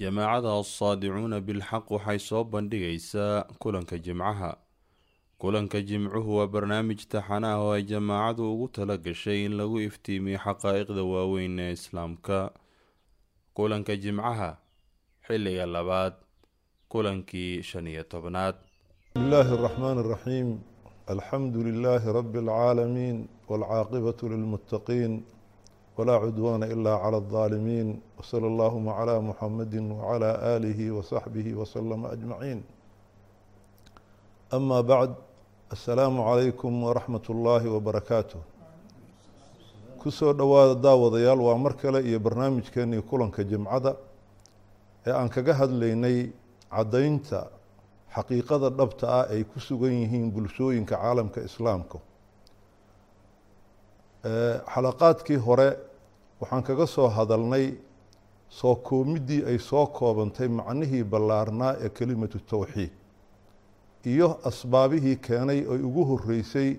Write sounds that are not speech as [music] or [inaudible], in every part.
jamaacada assaadicuuna bilxaq waxay soo bandhigaysaa kulanka jimcaha. Kulanka jimcuhu waa barnaamij taxana ah oo ay jamaacadu ugu tala gashay in lagu iftiimiyo xaqaa-iqda waaweyn ee islaamka. Kulanka jimcaha xilliga labaad kulankii shan iyo tobnaad. Bismillaahi araxmaan araxiim alxamdu lilaahi rabbi alcaalamiin walcaaqibatu lilmuttaqiin ولا عدوان إلا على الظالمين وصلى اللهم على محمد وعلى آله وصحبه وسلم أجمعين أما بعد السلام عليكم ورحمة الله وبركاته kusoo dhowaada daawadayaal waa mar kale iyo barnaamijkeenii kulanka jimcada ee aan kaga hadlaynay caddaynta xaqiiqada dhabta ah ay ku sugan yihiin bulshooyinka caalamka islaamka xalaqaadkii hore waxaan kaga soo hadalnay soo koomiddii ay soo koobantay macnihii ballaarnaa ee kelimatu towxiid iyo asbaabihii keenay ay ugu horeysay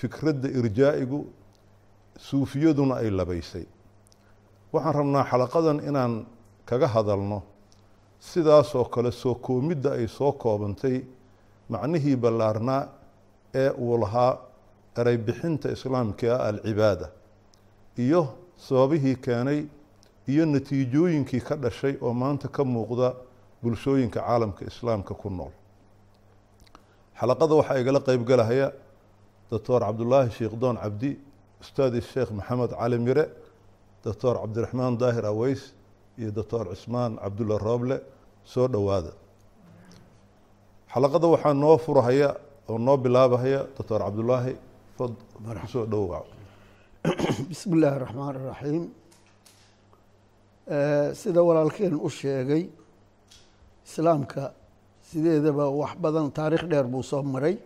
fikradda irjaa'igu suufiyaduna ay labaysay. Waxaan rabnaa xalaqadan inaan kaga hadalno sidaasoo kale soo koomidda ay soo koobantay macnihii ballaarnaa ee uu lahaa eray bixinta islaamka ah alcibaada iyo sababihii keenay iyo natiijooyinkii ka dhashay oo maanta ka muuqda bulshooyinka caalamka islaamka ku nool. Xalaqada waxaa igala qeybgalahaya doctor cabdulaahi sheekh doon cabdi ustaadi sheekh maxamed cali mire doctor cabdiraxmaan daahir aweys iyo doctor cismaan cabdulla rooble soo dhowaada. Xalaqada waxaa noo furahaya oo noo bilaabahaya doctor cabdulaahi ku soo dhowow [clears throat] bismi illaahi اraxmaan اraxiim sida walaalkeen u sheegay islaamka sideedaba wax badan taariikh dheer buu soo maray.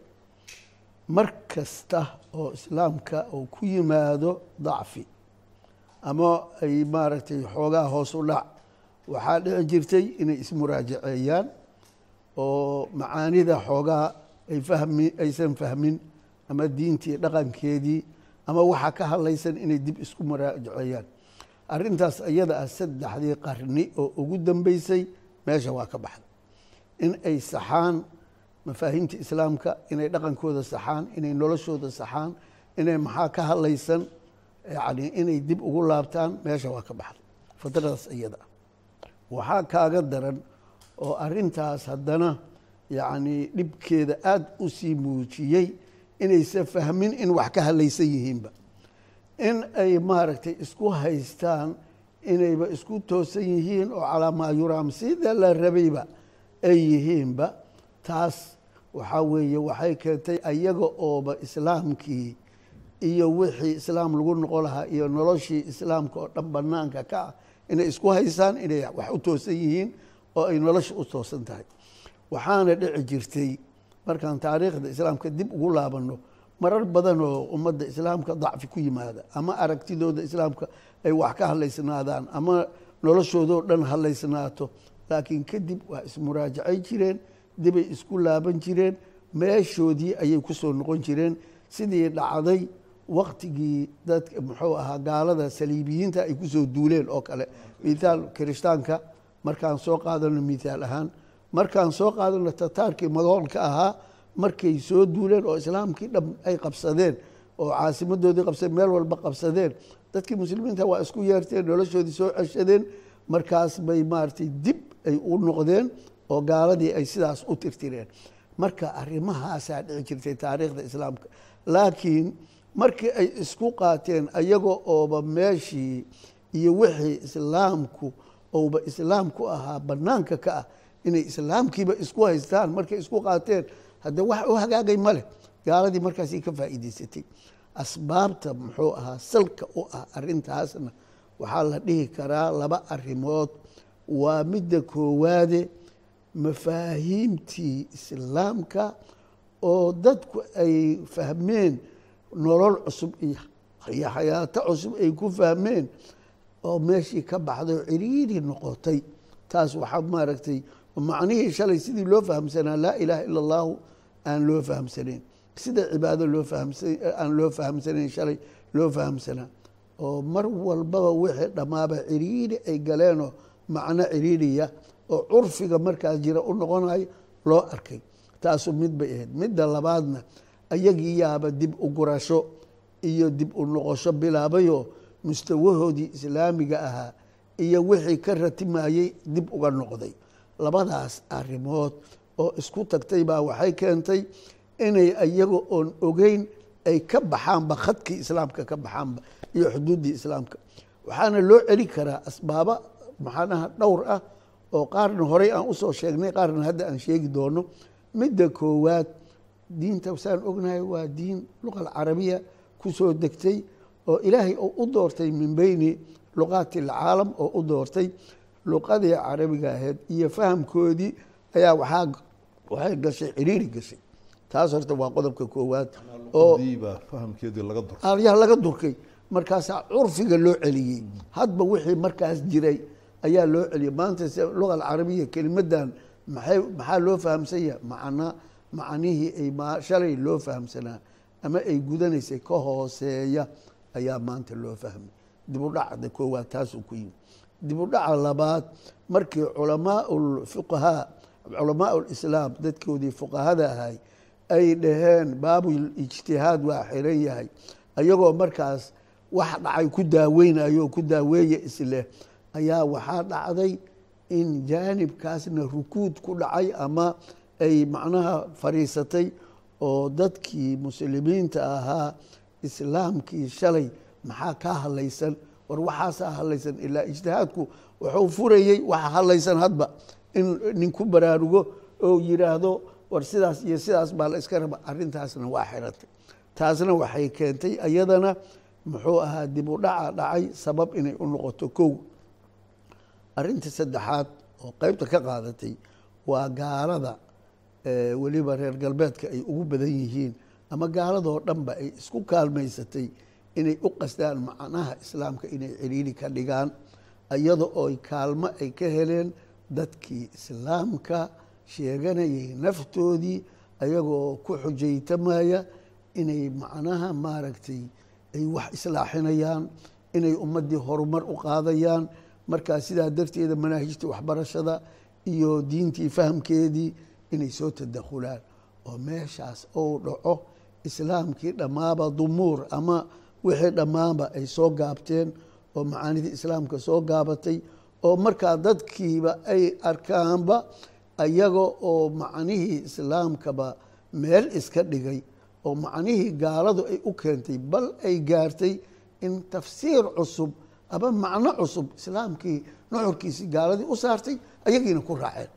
Mar kasta oo islaamka uu ku yimaado dacfi ama ay maaragtay xoogaa hoos u dhac waxaa dhici jirtay inay ismuraajaceeyaan oo macaanida xoogaa ay fahmi aysan fahmin ama diintii dhaqankeedii ama waxaa ka hadlaysan inay dib isku muraajaceeyaan arrintaas iyada ah saddexdii qarni oo ugu dambeysay meesha waa ka baxda in ay saxaan mafaahiimta islaamka inay dhaqankooda saxaan inay noloshooda saxaan inay maxaa ka hadlaysan yani inay dib ugu laabtaan meesha waa ka baxda fadradaas iyada ah. Waxaa kaaga daran oo arintaas haddana yacni dhibkeeda aada u sii muujiyey inaysan fahmin in wax ka hadlaysan yihiinba. In ay maaragtay isku haystaan inayba isku toosan yihiin oo calaa maa yuraam sida la rabayba ay yihiinba taas waxaa weeye waxay keentay ayaga ooba islaamkii iyo wixii islaam lagu noqon lahaa iyo noloshii islaamka oo dhan banaanka ka ah inay isku haysaan inay wax u toosan yihiin oo ay nolosha u toosan tahay. Waxaana dhici jirtay markaan taariikhda islaamka dib ugu laabano marar badan oo ummadda islaamka dacfi ku yimaada ama aragtidooda islaamka ay wax ka hadlaysnaadaan ama noloshoodoo dhan hadlaysnaato laakiin kadib waa ismuraajacay jireen dibay isku laaban jireen meeshoodii ayay ku soo noqon jireen sidii dhacday waktigii dadka muxuu ahaa gaalada saliibiyiinta ay ku soo duuleen oo kale. Mithaal kirishtaanka markaan soo qaadano mithaal ahaan markaan soo qaadano tataarkii magoolka ahaa markay soo duuleen oo islaamkii dham ay qabsadeen oo caasimadoodii qabsadeen meel walba qabsadeen dadkii muslimiinta waa isku yeerteen noloshoodii soo ceshadeen markaas bay maaratay dib ay u noqdeen oo gaaladii ay sidaas u tirtireen. Marka arrimahaasaa dhici jirtay taariikhda islaamka laakiin markii ay isku qaateen ayaga ooba meeshii iyo wixii islaamku ouba islaamku ahaa banaanka ka ah inay islaamkiiba isku haystaan markay isku qaateen haddee wax u hagaagay ma leh. Gaaladii markaasay ka faa'iidaysatay. Asbaabta muxuu ahaa salka u ah arrintaasna waxaa la dhihi karaa laba arrimood. Waa midda koowaade mafaahiimtii islaamka oo dadku ay fahmeen nolol cusub iyo xayaato cusub ay ku fahmeen oo meeshii ka baxday oo ciriiri noqotay. Taas waxaa maaragtay macnihii shalay sidii loo fahamsanaa laa ilaaha ila allahu aan loo fahamsanayn. Sida cibaado loo aan loo fahamsanayn shalay loo fahamsanaa. Oo mar walbaba wixii dhammaaba ciriiri ay galeenoo macno ciriiriya oo curfiga markaas jira u noqonayo loo arkay. Taasu mid bay ahayd. Midda labaadna ayagii yaaba dib u gurasho iyo dib u noqosho bilaabayoo mustawahoodii islaamiga ahaa iyo wixii ka ratimayey dib uga noqday labadaas arrimood oo isku tagtay baa waxay keentay inay iyaga oon ogeyn ay ka baxaanba khadkii islaamka ka baxaanba iyo xuduuddii islaamka. Waxaana loo celi karaa asbaaba maxaanaha dhowr ah oo qaarna horey aan u soo sheegnay qaarna hadda aan sheegi doono. Midda koowaad diinta saan ognahay waa diin luqa alcarabiya ku soo degtay oo ilaahay u doortay min beyni luqaati alcaalam oo u doortay luqadii carabiga ahayd iyo fahamkoodii ayaa waaa waxay gashay ciriiri gashay. Taas horta waa qodobka koowaad oo laga durkay markaasaa curfiga loo celiyey. Hadba wixii markaas jiray ayaa loo celiyey. Maanta se luga alcarabiya kelimadan maxay maxaa loo fahamsan yaha macna macnihii ay shalay loo fahamsanaa ama ay gudanaysay ka hooseeya ayaa maanta loo fahmay. Dib u dhacda koowaad taasuu ku yimi dib u dhaca labaad markii culamaa fuqahaa culamaa lislaam dadkoodii fuqahada ahay ay dhaheen baabul ijtihaad waa xiran yahay. Ayagoo markaas wax dhacay ku daaweynayo ku daaweeya isleh ayaa waxaa dhacday in jaanibkaasna rukuud ku dhacay ama ay macnaha fariisatay oo dadkii muslimiinta ahaa islaamkii shalay maxaa kaa hadlaysan war waxaasaa hadlaysan ilaa ijtihaadku wuxuu furayey waxa hadlaysan hadba. In ninku baraarugo oo yiraahdo war sidaas iyo sidaas baa la iska raba arrintaasna waa xiratay taasna waxay keentay iyadana muxuu ahaa dib u dhaca dhacay sabab inay u noqoto kow. Arrinta saddexaad oo qeybta ka qaadatay waa gaalada weliba reer galbeedka ay ugu badan yihiin ama gaaladoo dhanba ay isku kaalmaysatay inay u qasdaan macnaha islaamka inay ciriiri ka dhigaan iyada oo kaalmo ay ka heleen dadkii islaamka sheeganayay naftoodii ayagoo ku xujaytamaya inay macnaha maaragtay ay wax islaaxinayaan inay ummaddii horumar u qaadayaan. Markaa sidaa darteeda manaahijtii waxbarashada iyo diintii fahamkeedii inay soo tadakhulaan. Oo meeshaas ou dhaco islaamkii dhammaaba dumuur ama wixii dhammaanba ay soo gaabteen oo macaanidii islaamka soo gaabatay oo markaa dadkiiba ay arkaanba ayaga oo macnihii islaamkaba meel iska dhigay oo macnihii gaaladu ay u keentay bal ay gaartay in tafsiir cusub ama macno cusub islaamkii nuxurkiisii gaaladii u saartay ayagiina ku raaceen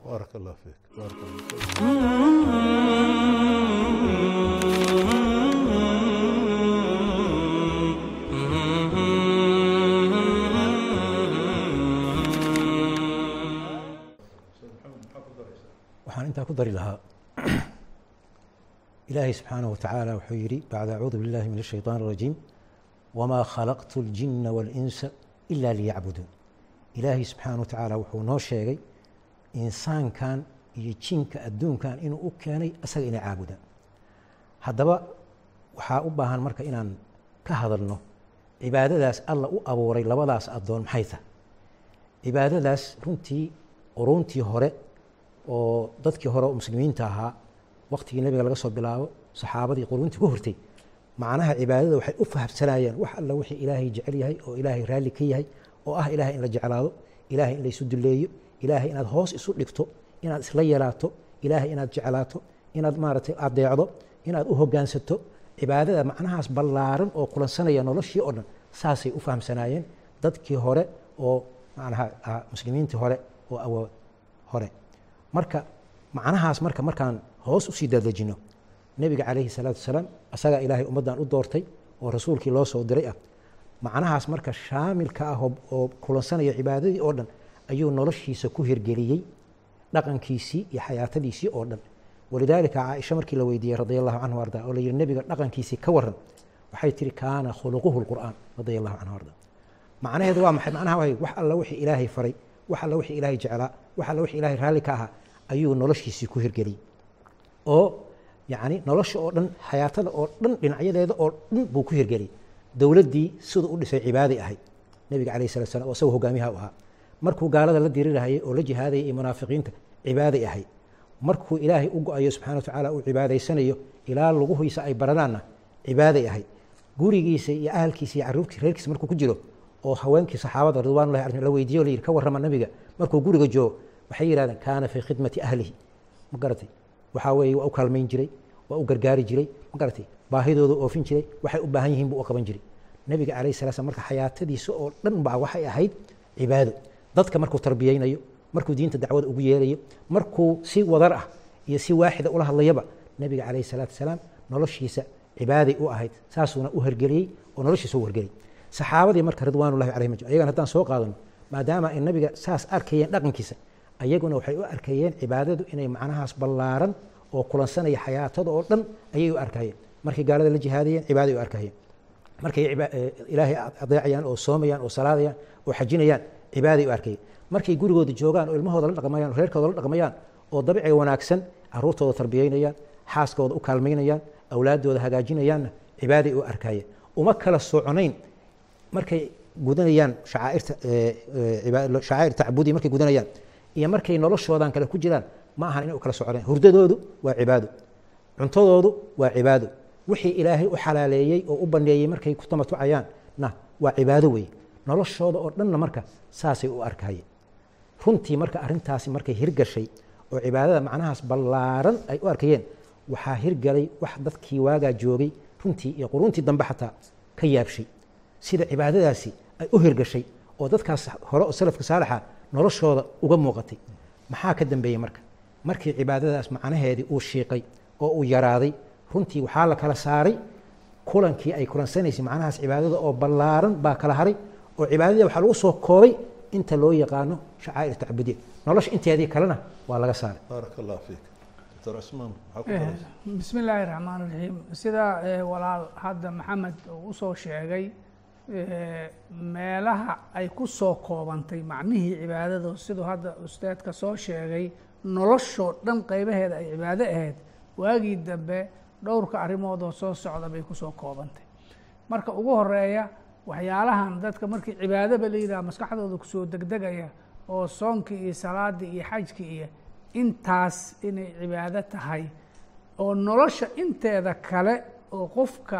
intaa ku dari lahaa [clears throat] ilaahay subxaanaه wa tacaala wuxuu yihi bacda acuudu biاllahi min الshayطaan الrajiim wmaa khalaqtu اljina wاlinsa ila liyacbuduun ilaahay subxaanaه wa tacaala wuxuu noo sheegay insaankan iyo jinka adduunkan inuu u keenay asaga inay caabudaan haddaba waxaa u baahan marka inaan ka hadalno cibaadadaas alla u abuuray labadaas addoon maxay tahay cibaadadaas runtii quruntii hore oo dadkii hore muslimiinta ahaa waktigii nebiga laga soo bilaabo saxaabadii quruntii ku hortay macnaha cibaadada waxay u fahamsanayeen wax alla wixii ilaahay jecel yahay oo ilaahay raalli ka yahay oo ah ilaahay in la jeclaado ilaahay in la duleeyo ilaahay inaad hoos isu dhigto inaad isla yeelaato ilaahay inaad jeclaato inaad maaragtay adeecdo inaad u hoggaansato cibaadada macnahaas ballaaran oo kulansanaya noloshii oo dhan saasay u fahamsanaayeen dadkii hore oo macnaha muslimiintii hore oo awood hore marka macnahaas marka markaan hoos u sii dadejino nebiga calayhi salaatu wasalaam asagaa ilaahay ummaddan u doortay oo rasuulkii loo soo diray ah macnahaas marka shaamilka ah oo kulansanaya cibaadadii oo dhan ayuu noloshiisa ku hirgeliyey dhaqankiisii iyo xayaatadiisii oo dhan. Walidaalika caaisha markii la weydiiyey radia allahu canhu arda oo la yihi nebiga dhaqankiisii ka waran waxay tihi kaana khuluquhu lqur'aan radia allahu canhu arda macnaheedu waa maxay? Macnaha wax alla wixii ilaahay faray wax alla wixii ilaahay jeclaa wax alla wixii ilaahay raalli ka ahaa ayuu noloshiisii ku hirgeliyey. Oo yacni nolosha oo dhan xayaatada oo dhan dhinacyadeeda oo dhan buu ku hirgeliyey. Dowladdii siduu u dhisay cibaaday ahayd nebiga calayh salat slam oo isagoo hogaamiyaha u ahaa. Markuu gaalada la dirirahayay oo la jihaadayay iyo munaafiqiinta cibaaday ahayd markuu ilaahay u go'ayo subxana wa tacaala uu cibaadaysanayo ilaa luguhiisa ay baranaanna cibaaday ahayd gurigiisa iyo ahalkiisa iyo caruurtiisa reerkiisa markuu ku jiro oo haweenkii saxaabada ridwanullahi la weydiiyo la yidhi ka warrama nabiga markuu guriga joogo waxay yidhahdeen kaana fii khidmati ahlihi. Ma garatay? Waxaa weeye waa u kaalmayn jiray waa u gargaari jiray ma garatay? Baahidooda oofin jiray waxay u baahan yihiin buu u qaban jiray. Nabiga calayh sala slam marka xayaatadiisa oo dhan baa waxay ahayd cibaado. Dadka markuu tarbiyeynayo markuu diinta dacwada ugu yeerayo markuu si wadar ah iyo si waaxida ula hadlayaba nabiga calayh salaatu wasalaam noloshiisa cibaaday u ahayd. Saasuuna u hergeliyey oo noloshiisa u hergeliyey saxaabadii marka ridwaanullahi calayhim ajmaciin ayagan haddaan soo qaadano maadaama ay nabiga saas arkayeen dhaqankiisa ayaguna waxay u arkayeen cibaadadu inay macnahaas ballaaran oo kulansanaya xayaatada oo dhan ayay u arkayeen. Markay gaalada la jihaadayeen cibaaday u arkayeen. Markay ilaahay adeecayaan oo soomayaan oo salaadayaan oo xajinayaan cibaaday u arkayeen. Markay gurigooda joogaan oo ilmahooda la dhaqmayaan oo reerkooda la dhaqmayaan oo dabciga wanaagsan caruurtooda tarbiyeynayaan xaaskooda u kaalmaynayaan awlaadooda hagaajinayaanna cibaaday u arkayeen. Uma kala soconayn markay gudanayaan shacaairta shacaa'ir tacbudi markay gudanayaan iyo markay noloshoodan kale ku jiraan ma ahan inay u kala soconeen. Hurdadoodu waa cibaado cuntadoodu waa cibaado wixii ilaahay u xalaaleeyey oo u baneeyey markay ku tamatucayaan na waa cibaado weeye. Noloshooda oo dhanna marka saasay u arkayeen. Runtii marka arrintaasi markay hirgashay oo cibaadada macnahaas ballaaran ay u arkayeen waxaa hirgalay wax dadkii waagaa joogay runtii iyo quruuntii dambe xataa ka yaabshay. Sida cibaadadaasi ay u hirgashay oo dadkaas hore oo salafka saalixa noloshooda uga muuqatay. Maxaa ka dambeeyey marka? Markii cibaadadaas macnaheedii uu shiiqay oo uu yaraaday runtii waxaa la kala saaray kulankii ay kulansanaysay macnahaas cibaadada oo ballaaran baa kala haray oo cibaadadii waxaa lagu soo koobay inta loo yaqaano shacaa'ir tacbudiya nolosha inteedii kalena waa laga saaray. Allah fiik. Bismi illaahi raxmaan raxiim sida walaal hadda maxamed uu u soo sheegay meelaha ay ku soo koobantay macnihii cibaadada siduu hadda ustaadka soo sheegay noloshoo dhan qaybaheeda ay cibaado ahayd waagii dambe dhowrka arrimoodoo soo socda bay ku soo koobantay. Marka ugu horreeya waxyaalahan dadka markii cibaadaba la yidhaha maskaxdooda ku soo degdegaya oo soonkii iyo salaadii iyo xajkii iyo intaas inay cibaado tahay oo nolosha inteeda kale oo qofka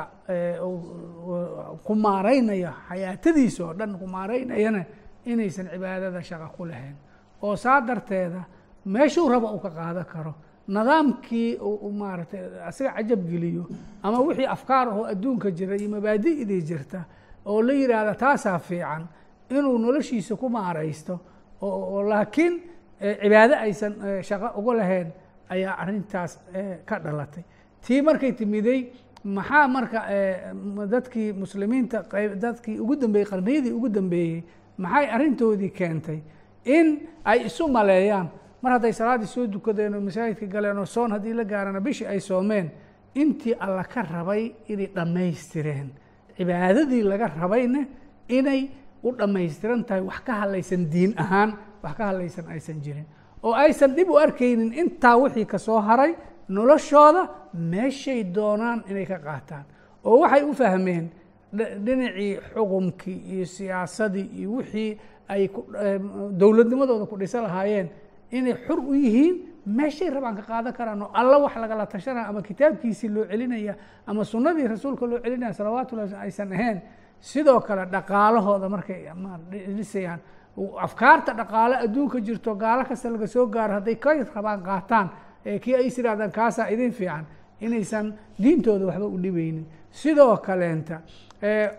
ku maaraynaya xayaatadiisa oo dhan ku maaraynayana inaysan cibaadada shaqa ku lahayn. Oo saa darteeda meeshuu raba uu ka qaadan karo. Nidaamkii maaragtay asiga cajab geliyo ama wixii afkaar ahoo adduunka jira iyo mabaadi'dii jirta oo la yidhaahda taasaa fiican inuu noloshiisa ku maaraysto oo laakiin cibaado aysan shaqo uga lahayn ayaa arrintaas ka dhalatay. Tii markay timiday maxaa marka dadkii muslimiinta qayb dadkii ugu dambeeyey qarniyadii ugu dambeeyey maxay arrintoodii keentay? In ay isu maleeyaan. Mar hadday salaaddii soo dukadeen oo masaajidka galeen oo soon haddii la gaarana bishii ay soomeen intii alla ka rabay inay dhammaystireen. Cibaadadii laga rabayna inay u dhammaystiran tahay wax ka hadlaysan diin ahaan wax ka hadlaysan aysan jirin. Oo aysan dhib u arkaynin intaa wixii ka soo haray noloshooda meeshay doonaan inay ka qaataan. Oo waxay u fahmeen dhinacii xukumkii iyo siyaasadii iyo wixii ay dowladnimadooda ku dhisa lahaayeen inay xur u yihiin meeshay rabaan ka qaadan karaan oo alla wax lagala tashanaya ama kitaabkiisii loo celinaya ama sunnadii rasuulka loo celinaya salawaatullahi aysan ahayn. Sidoo kale dhaqaalahooda markay dhisayaan. Afkaarta dhaqaale adduunka jirto gaalo kasta laga soo gaaro hadday ka rabaan qaataan kii ay is yidhahdaan kaasaa idin fiican inaysan diintooda waxba u dhibaynin. Sidoo kaleenta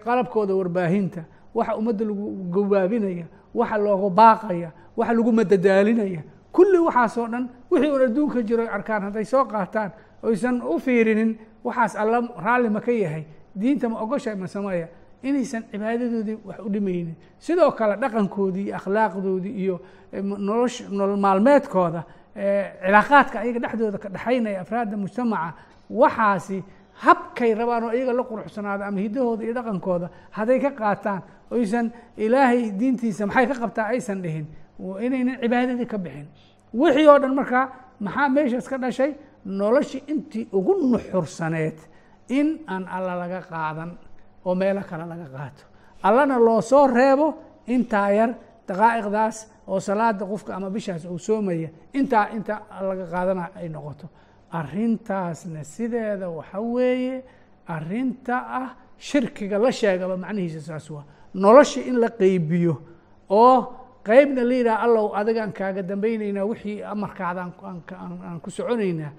qalabkooda warbaahinta waxa ummadda lagu gawaabinaya waxa looga baaqaya waxa lagu madadaalinaya kulli waxaasoo dhan wixii un adduunka jiro arkaan hadday soo qaataan oysan u fiirinin waxaas alla raalli ma ka yahay diinta ma ogosha ma sameeya inaysan cibaadadoodii wax u dhimaynin. Sidoo kale dhaqankoodii iyo akhlaaqdoodii iyo nolosh nolol maalmeedkooda cilaaqaadka ayaga dhexdooda ka dhexaynaya afraadda mujtamaca waxaasi habkay rabaan oo iyaga la quruxsanaado ama hiddahooda iyo dhaqankooda hadday ka qaataan oysan ilaahay diintiisa maxay ka qabtaa aysan dhihin inaynan cibaadadii ka bixin. Wixii oo dhan markaa maxaa meeshaas ka dhashay? Noloshii intii ugu nuxursaneed in aan alla laga qaadan oo meelo kale laga qaato. Allana loo soo reebo intaa yar daqaa'iqdaas oo salaada qofka ama bishaas uu soomaya intaa inta laga qaadana ay noqoto. Arrintaasna sideeda waxa weeye arrinta ah shirkiga la sheegaba macnihiisa saas waa nolosha in la qeybiyo oo qeybna la yidhaha allow adigaan kaaga dambaynaynaa wixii amarkaada aan ku soconaynaa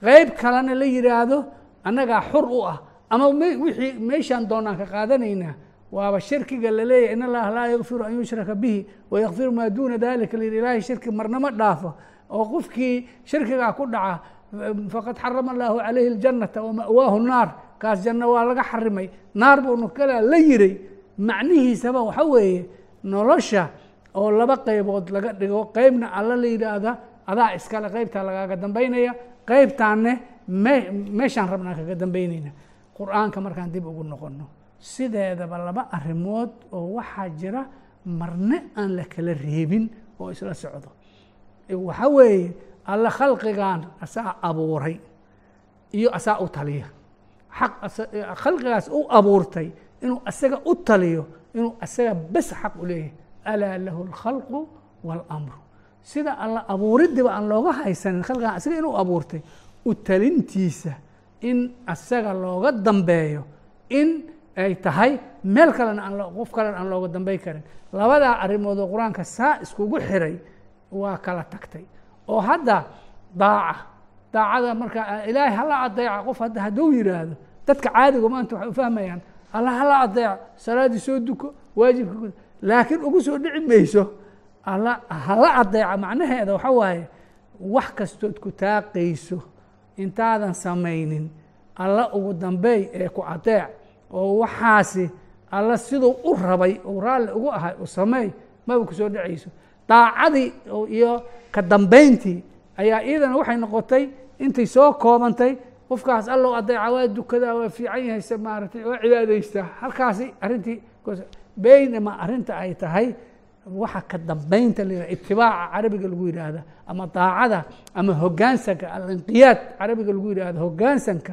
qeyb kalena la yidhaahdo annagaa xur u ah ama wixii meeshaan doonaan ka qaadanaynaa waaba shirkiga laleeyahy in allaha laa yakfiru an yushraka bihi wayakfiru maa duuna dalika la yidhi ilaahay shirki marnama dhaafo. Oo qofkii shirkigaa ku dhaca faqad xarama allahu calayhi اljanata wama'waahu naar kaas janno waa laga xarimay. Naar buunu kalaa la yiray macnihiisaba waxa weeye nolosha oo laba qaybood laga dhigo qeybna alla la yidhaahda adaa iskale qeybtaa lagaaga dambaynaya qeybtaanne me meeshaan rabnaa kaga dambaynayna. Qur'aanka markaan dib ugu noqono sideedaba laba arrimood oo waxaa jira marne aan la kala reebin oo isla socdo. Waxa weeye alla khalqigan asaa abuuray iyo asaa u taliya. Xaq khalqigaas u abuurtay inuu asaga u taliyo inuu asaga bes xaq u leeyahay. Alaa lahu اlkhalqu wاlamru sida alla abuuridiba aan looga haysanin khalqigan asaga inuu abuurtay u talintiisa in asaga looga dambeeyo in ay tahay meel kalena aan qof kalena aan looga dambey karin. Labadaa arrimood oo qur'aanka saa iskugu xiray waa kala tagtay. Oo hadda daaca daacada marka ilaahay hala adeeca qof hadda hadduu yidhaahdo dadka caadiga maanta waxay u fahmayaan alla hala adeeca salaaddii soo duko waajibka laakiin ugu soo dhici mayso alla hala adeeca macnaheeda waxa waaye wax kastood ku taaqayso intaadan samaynin alla ugu dambeey ee ku adeec oo waxaasi alla siduu u rabay uu raalli ugu ahay u sameey maba ku soo dhacayso. Daacadii iyo ka dambayntii ayaa iyadana waxay noqotay intay soo koobantay qofkaas allow adeeca waa dukadaa waa fiican yahayse maaragtay waa cibaadaystaa halkaasi arrintii baynama arrinta ay tahay waxa ka dambaynta la yidhah itibaaca carabiga lagu yidhaahda ama daacada ama hoggaansanka alinqiyaad carabiga lagu yidhaahdo hoggaansanka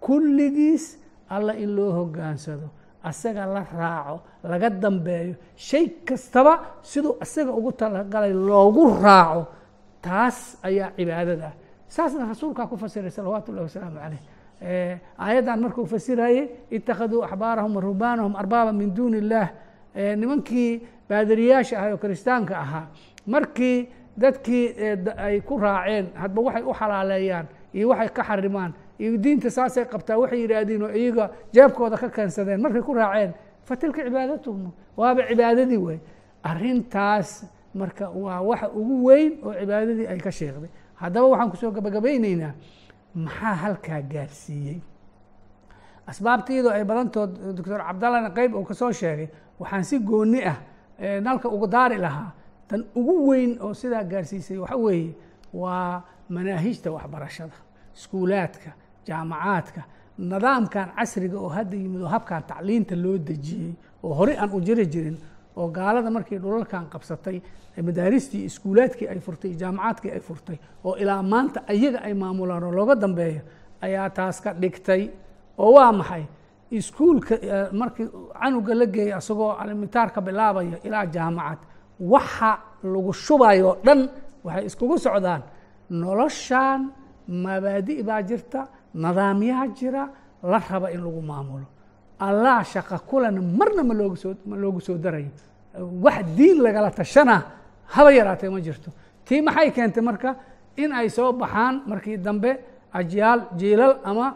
kulligiis alla in loo hoggaansado asaga la raaco laga dambeeyo shay kastaba siduu asaga ugu talagalay loogu raaco taas ayaa cibaadada ah. Saasna rasuulkaa ku fasiray salawaatu ullahi wasalaamu caleyh aayaddan markuu fasirayey ittakhaduu axbaarahum wa ruhbaanahum arbaaba min duuni illaah nimankii baadiriyaasha ahay oo kiristaanka ahaa markii dadkii ay ku raaceen hadba waxay u xalaaleeyaan iyo waxay ka xarimaan diinta saasay qabtaa waxay yidhaahdeen oo iyaga jeebkooda ka keensadeen. Markay ku raaceen fa tilka cibaadatuhum waaba cibaadadii wey arrintaas marka waa waxa ugu weyn oo cibaadadii ay ka sheekday haddaba waxaan ku soo gabagabayneynaa maxaa halkaa gaarsiiyey? Asbaabtiidoo ay badantood doctor cabdallana qeyb uu ka soo sheegay waxaan si gooni ah nalka ugu daari lahaa. Tan ugu weyn oo sidaa gaarsiisay waxa weeye waa manaahijta waxbarashada iskuulaadka jaamacaadka nidaamkan casriga oo hadda yimid oo habkan tacliinta loo dejiyey oo horey aan u jiri jirin oo gaalada markii dhulalkan qabsatay madaaristii iskuulaadkii ay furtay jaamacaadkii ay furtay oo ilaa maanta ayaga ay maamulaan oo looga dambeeyo ayaa taas ka dhigtay oo waa maxay? Iskuulka markii canuga la geeyay asagoo alimitaarka bilaabaya ilaa jaamacad waxa lagu shubayo o dhan waxay iskugu socdaan noloshan mabaadi' baa jirta nidaamyaa jira la raba in lagu maamulo. Allah shaqa kulana marna ma looga soo ma loogu soo darayo. Wax diin lagala tashana haba yaraatee ma jirto. Tii maxay keentay marka? In ay soo baxaan markii dambe ajyaal jiilal ama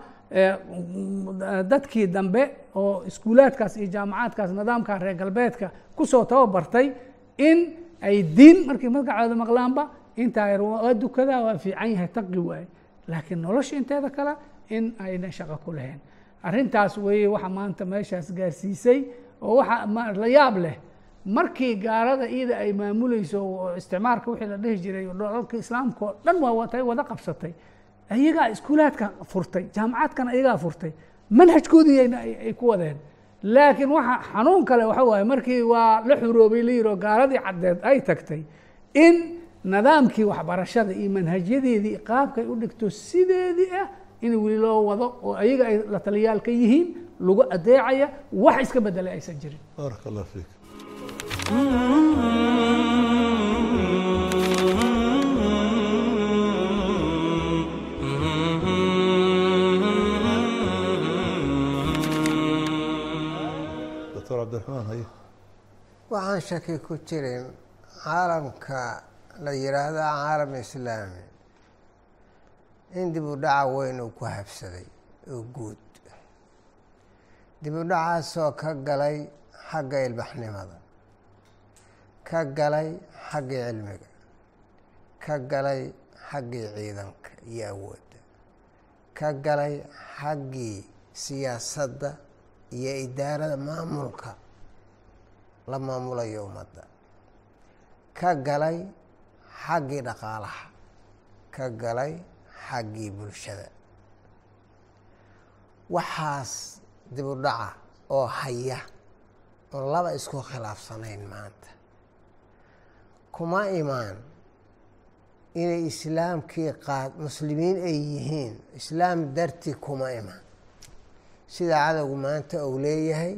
dadkii dambe oo iskuulaadkaas iyo jaamacaadkaas nidaamka reer galbeedka ku soo tababartay in ay diin markii magacooda maqlaanba intaa yar waa dukadaa waa fiican yahay taqi waaye laakiin nolosha inteeda kale in ayna shaqo ku lahayn arrintaas weeye waxa maanta meeshaas gaarsiisay oo waxa la yaab leh markii gaalada iyada ay maamulayso isticmaarka wixii la dhihi jiray dholalka islaamka oo dhan waa watay wada qabsatay iyagaa iskuulaadka furtay jaamacaadkana iyagaa furtay manhajkoodii ay ku wadeen laakiin waxa xanuun kale waxa waaye markii waa la xuroobay la yiro gaaladii caddeed ay tagtay in nadaamkii waxbarashada iyo manhajyadeedii qaabkay u dhigto sideedii ah in weli loo wado oo ayaga ay la taliyaal ka yihiin lagu adeecaya wax iska bedelay aysan jirin. Waxaan shaki ku jirin caalamka la yidhaahdo caalam islaami. In dib u dhaca weyn uu ku habsaday oo guud. Dib u dhacaasoo ka galay xagga ilbaxnimada. Ka galay xaggii cilmiga. Ka galay xaggii ciidanka iyo awoodda ka galay xaggii siyaasadda iyo idaarada maamulka la maamulayo ummadda. Ka galay xaggii dhaqaalaha ka galay xaggii bulshada. Waxaas dib u dhaca oo haya oon laba isku khilaafsanayn maanta. Kuma imaan inay islaamkii qaad muslimiin ay yihiin islaam darti kuma imaan. Sida cadowgu maanta uu leeyahay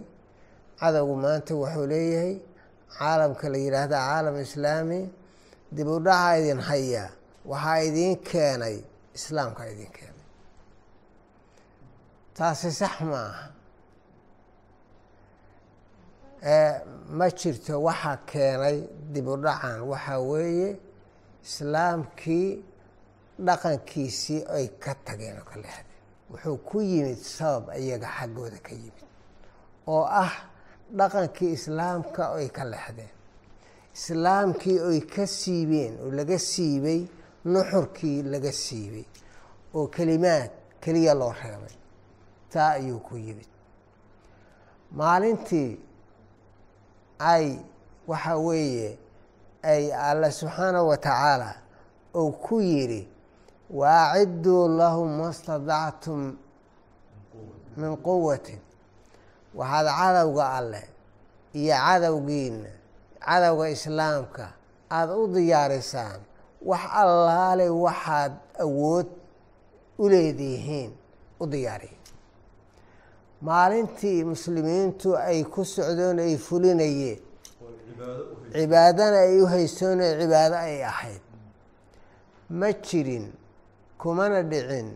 cadowgu maanta wuxuu leeyahay caalamka la yidhaahda caalam islaami dib u dhaca idin haya waxaa idiin keenay islaamka idiin keenay. Taasi sax ma aha ma jirto waxa keenay dib u dhacan waxaa weeye islaamkii dhaqankiisii ay ka tageen oo ka lehdeen wuxuu ku yimid sabab iyaga xaggooda ka yimid oo ah dhaqankii islaamka ay ka lexdeen islaamkii oy ka siibeen oo laga siibay nuxurkii laga siibay oo kelimaad keliya loo reebay. Taa ayuu ku yimid maalintii ay waxa weeye ay alla subxaanahu wa tacaala uu ku yidhi waacidduu lahum ma stadactum min quwatin waxaad cadowga alleh iyo cadowgiina cadowga islaamka aada u diyaarisaan wax allaale waxaad awood u leedihiin u diyaariya maalintii muslimiintu ay ku socdoon ay fulinayeen cibaadana ay u haystoon oo cibaado ay ahayd. Ma jirin kumana dhicin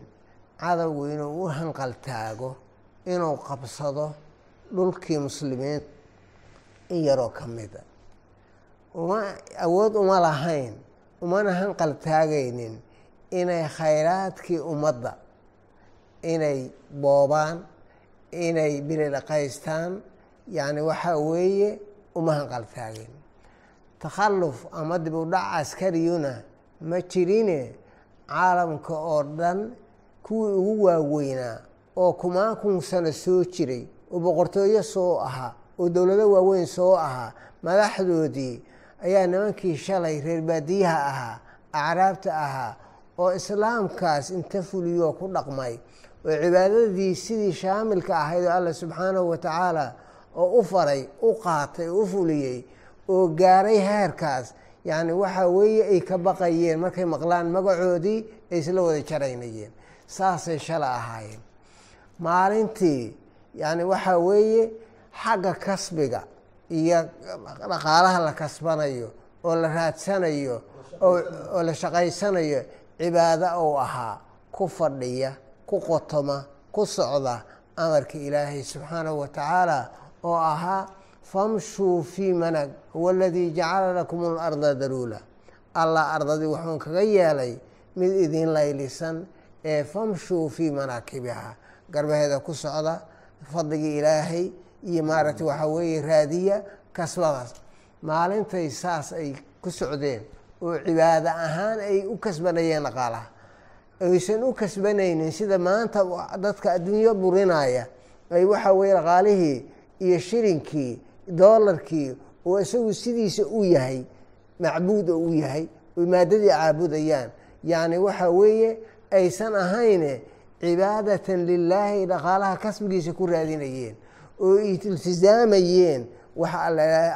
cadowgu inuu u hanqaltaago inuu qabsado dhulkii muslimiin in yaroo ka mida uma awood uma lahayn umana hanqal taagaynin inay khayraadkii ummadda inay boobaan inay bililaqaystaan yacni waxaa weeye uma hanqal taagin takhalluf ama dib u dhac askariyuna ma jirine caalamka oo dhan kuwii ugu waaweynaa oo kumaan kun sano soo jiray oo boqortooyo soo ahaa oo dowlado waaweyn soo ahaa madaxdoodii ayaa nimankii shalay reer baadiyaha ahaa acraabta ahaa oo islaamkaas inta fuliyoo ku dhaqmay oo cibaadadii sidii shaamilka ahayd oo alla subxaanahu wa tacaala oo u faray u qaatay oo u fuliyey oo gaaray heerkaas yacni waxaa weeye ay ka baqayeen markay maqlaan magacoodii ay isla wada jaraynayeen. Saasay shala ahaayeen. Maalintii yani waxaa weeye xagga kasbiga iyo dhaqaalaha la kasbanayo oo la raadsanayo oo la shaqaysanayo cibaado ou ahaa ku fadhiya ku qotoma ku socda amarka ilaahay subxaanahu wa tacaala oo ahaa famshuu fii manag huwa aladii jacala lakum اlarda daluula. Allah ardadii wuxuun kaga yeelay mid idin laylisan ee famshuu fii manaakibiha garbaheeda ku socda fadligii ilaahay iyo maaragtay waxaa weeye raadiya kasbadaas. Maalintay saas ay ku socdeen oo cibaado ahaan ay u kasbanayeen dhaqaalaha. Aysan u kasbanaynin sida maanta dadka adduunyo burinaya ay waxaa weye dhaqaalihii iyo shilinkii doolarkii oo isagu sidiisa u yahay macbuud oo u yahay oy maadadii caabudayaan. Yacni waxa weeye aysan ahayne cibaadatan lilaahi dhaqaalaha kasbigiisa ku raadinayeen oo iltisaamayeen waxa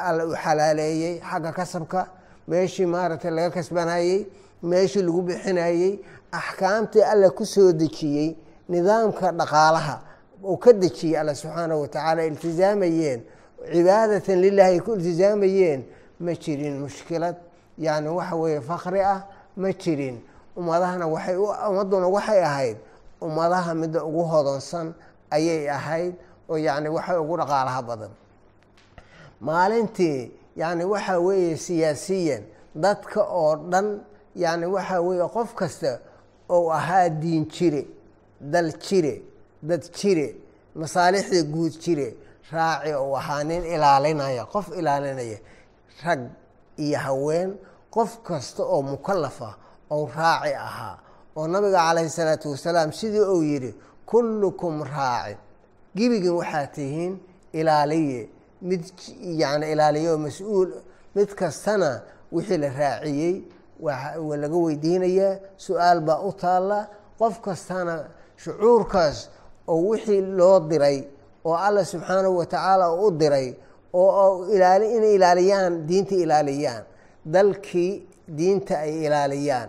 alla u xalaaleeyey xagga kasabka meeshii maaragtay laga kasbanayey meeshii lagu bixinayey axkaamtii alla ku soo dejiyey nidaamka dhaqaalaha uu ka dejiyey alla subxaanahu watacaala iltisaamayeen cibaadatan lilahi ay ku iltisaamayeen ma jirin mushkilad. Yani waxa weeye fakri ah ma jirin. Ummadahana waxay ummadduna waxay ahayd ummadaha midda ugu hodonsan ayay ahayd oo yani waxay ugu dhaqaalaha badan. Maalintii yacni waxaa weeye siyaasiyan dadka oo dhan yacni waxaa weeye qof kasta ou ahaa diin jire dal jire dad jire masaalixda guud jire raaci ou ahaa nin ilaalinaya qof ilaalinaya rag iyo haween qof kasta oo mukalafa ou raaci ahaa oo nabiga calayhi salaatu wasalaam sidii uu yidhi kullukum raacin gebigin waxaa tihiin ilaaliye. Mid yani ilaaliye oo mas'uul mid kastana wixii la raaciyey waa laga weydiinayaa su'aal baa u taalla. Qof kastana shucuurkaas oo wixii loo diray oo alla subxaanahu wa tacaala u diray oo inay ilaaliyaan diinta ilaaliyaan. Dalkii diinta ay ilaaliyaan.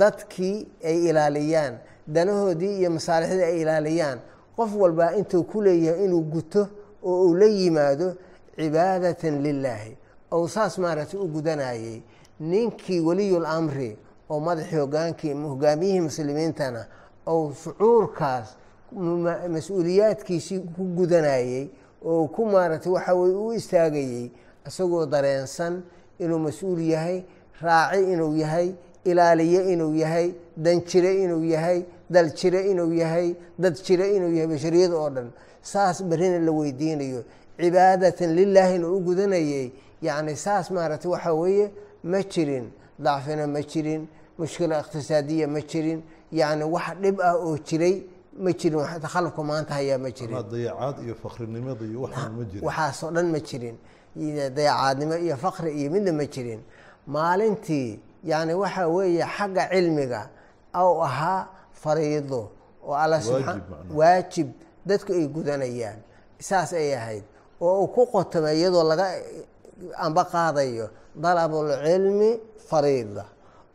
Dadkii ay ilaaliyaan. Danahoodii iyo masaalixdii ay ilaaliyaan qof walbaa intuu ku leeyahay inuu guto oo uu la yimaado cibaadatan lilaahi ou saas maaragtay u gudanayay ninkii weliyul amri oo madaxii hogaankii hogaamiyihii muslimiintana ou shucuurkaas mas'uuliyaadkiisii ku gudanayey oo ku maaragtay waxa weye u istaagayey isagoo dareensan inuu mas'uul yahay raaci inuu yahay ilaaliye inuu yahay danjire inuu yahay dal jire inuu yahay dad jire inuu yahay bashariyada oo dhan saas berrina la weydiinayo. Cibaadatan lilaahina u gudanayey yacni saas maaragtay waxaa weeye ma jirin. Dacfina ma jirin mushkila iqtisaadiya ma jirin yacni wax dhib ah oo jiray ma jirin takhalufka maanta hayaa ma jirin. Dayacaad iyo fakrinimada iyo waxaan ma jirin. Waxaasoo dhan ma jirin. Dayacaadnimo iyo fakri iyo midna ma jirin. Maalintii yani waxaa weeye xagga cilmiga ou ahaa fariido oo alla waajib dadku ay gudanayaan. Saas ay ahayd. Oo uu ku qotoma iyadoo laga amba qaadayo dalabulcilmi fariida.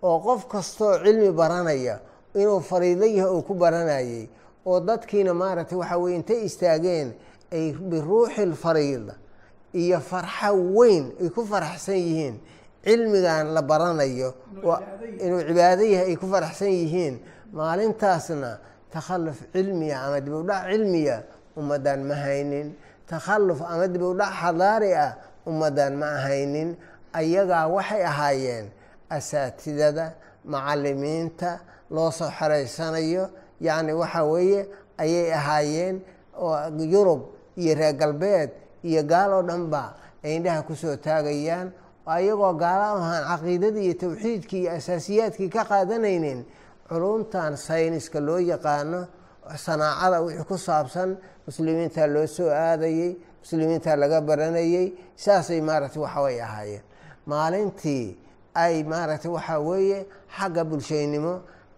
Oo qof kastoo cilmi baranaya inuu fariido yahay oo ku baranayay oo dadkiina maaragtay waxaa weye intay istaageen ay biruuxi lfariida iyo farxo weyn ay ku faraxsan yihiin. Cilmigan la baranayo inuu cibaado yahay ay ku faraxsan yihiin maalintaasna takhalluf cilmiya ama dib u dhac cilmiya ummaddan ma haynin. Takhalluf ama dib u dhac xadaari ah ummaddan ma ahaynin ayagaa waxay ahaayeen asaatidada macalimiinta loo soo xeraysanayo yacni waxaa weeye ayay ahaayeen oo yurub iyo reer galbeed iyo gaal oo dhan ba ay indhaha ku soo taagayaan. Ayagoo gaala ahaan caqiidadii iyo tawxiidkii iyo asaasiyaadkii ka qaadanaynin culumtan sayniska loo yaqaano sanaacada wixii ku saabsan muslimiinta loo soo aadayey muslimiinta laga baranayey saasay maaragtay waxaway ahaayeen. Maalintii ay maaragtay waxaa weeye xagga bulshaynimo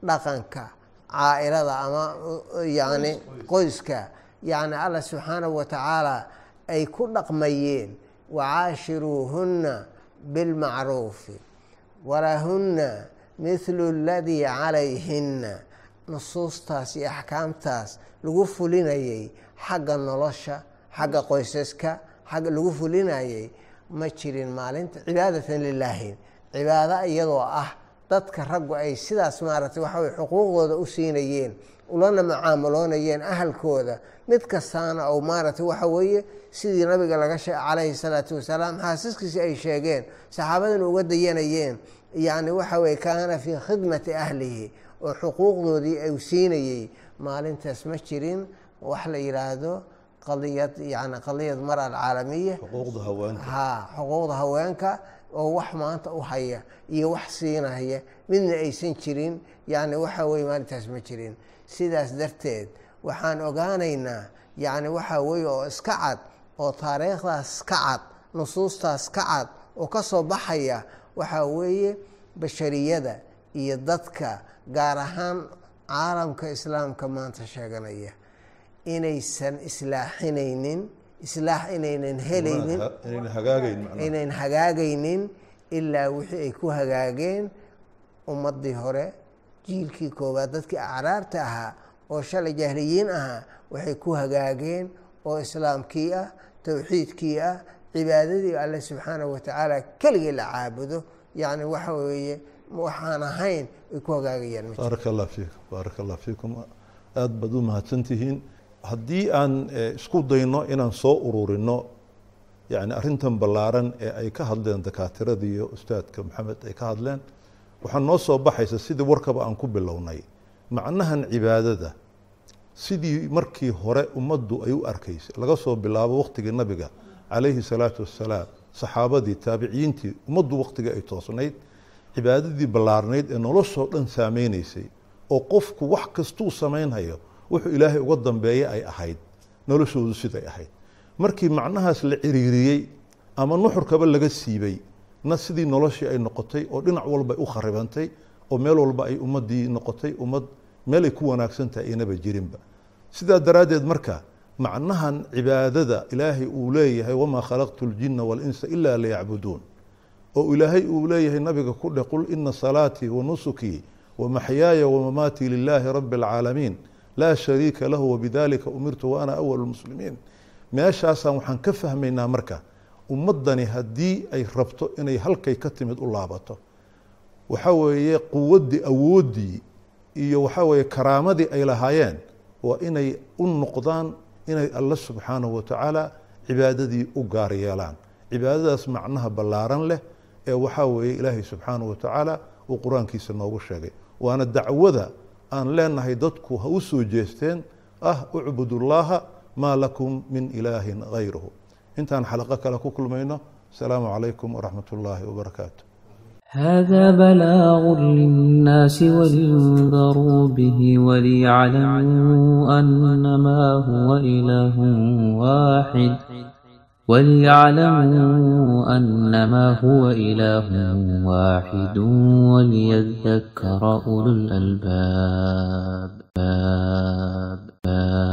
dhaqanka caa-ilada ama yani qoyska yani allah subxaanahu wa tacaala ay ku dhaqmayeen wacaashiruuhunna bilmacruufi walahunna mithlu aladii calayhinna nusuustaas iyo axkaamtaas lagu fulinayay xagga nolosha xagga qoysaska xagga lagu fulinayay ma jirin maalinta cibaadatan lilaahi cibaado iyadoo ah dadka raggu ay sidaas maaragtay waxa way xuquuqdooda u siinayeen ulana mucaamaloonayeen ahalkooda. Mid kastaana ou maaragtay waxa weeye sidii nabiga laga shee calayhi salaatu wasalaam xaasiskiisi ay sheegeen saxaabadana uga dayanayeen yacni waxa weye kaana fii khidmati ahlihi oo xuquuqdoodii ay siinayey maalintaas ma jirin. Wax la yidhaahdo qadiyad yani qadiyad mara alcaalamiya xuquuqda haweenka. Ha xuquuqda haweenka oo wax maanta u haya iyo wax siinaya midna aysan jirin. Yani waxa weye maalintaas ma jirin. Sidaas darteed waxaan ogaanaynaa yani waxa weye oo iska cad oo taariikhdaas ka cad nusuustaas ka cad oo ka soo baxaya waxaa weeye bashariyada iyo dadka gaar ahaan caalamka islaamka maanta sheeganaya inaysan islaaxinaynin islaax inaynan helaynin inayn hagaagaynin ilaa wixii ay ku hagaageen ummadii hore jiilkii koowaad. Dadkii acraarta ahaa oo shalay jahliyiin ahaa waxay ku hagaageen oo islaamkii ah towxiidkii ah cibaadadii alle subxaanahu watacaala keligii la caabudo yacni waxa weeye waxaan ahayn ay ku hagaagayaan baaraka allah fiikum fiikum. Aada baad u mahadsantihiin haddii aan eh, isku dayno inaan soo ururino yani arrintan ballaaran ee ay ka hadleen dakaatirada iyo ustaadka maxamed ay ka hadleen waxaa noo soo baxaysa sidii warkaba aan ku bilownay. Macnahan cibaadada sidii markii hore ummaddu ay u arkaysay laga soo bilaabo waqtigii nabiga calayhi salaatu wassalaam saxaabadii taabiciyiintii ummaddu waqtigii ay toosnayd cibaadadii ballaarnayd ee noloshoo dhan saameynaysay oo qofku wax kastuu samaynhayo wuxuu ilaahay uga dambeeya ay ahayd noloshoodu siday ahayd. Markii macnahaas la ciriiriyey ama nuxurkaba laga siibay na sidii noloshii ay noqotay oo dhinac walba u kharibantay oo meel walba ay ummadii noqotay ummad meelay ku wanaagsan tahay aynaba jirinba. Sidaa daraaddeed marka macnahan cibaadada ilaahay uu leeyahay wamaa khalaqtu ljina walinsa ila liyacbuduun. Oo ilaahay uu leeyahay nabiga ku dheh qul ina salaatii wa nusukii wa maxyaaya wamamaatii lilaahi rabi alcaalamiin laa shariika lahu wabidalika umirtu wa ana awal lmuslimiin meeshaasaan waxaan ka fahmaynaa marka ummaddani haddii ay rabto inay halkay ka timid u laabato waxa weeye quwaddii awooddii iyo waxa weeye karaamadii ay lahaayeen waa inay u noqdaan inay alle subxaanahu watacaala cibaadadii u gaar yeelaan. Cibaadadaas macnaha ballaaran leh ee waxaa weeye ilaahay subxaanahu watacaala uu qur'aankiisa noogu sheegay. Waana dacwada aan leenahay dadku ha u soo jeesteen ah ucbudullaaha maa lakum min ilaahin hayruhu intaan xalaqo kale ku kulmayno asalaamu calaykum waraxmat ullaahi wabarakaatu هذا بلاغ للناس ولينذروا به وليعلموا أنما هو إله واحد وليعلموا أنما هو إله واحد وليذكر أولو الألباب باب باب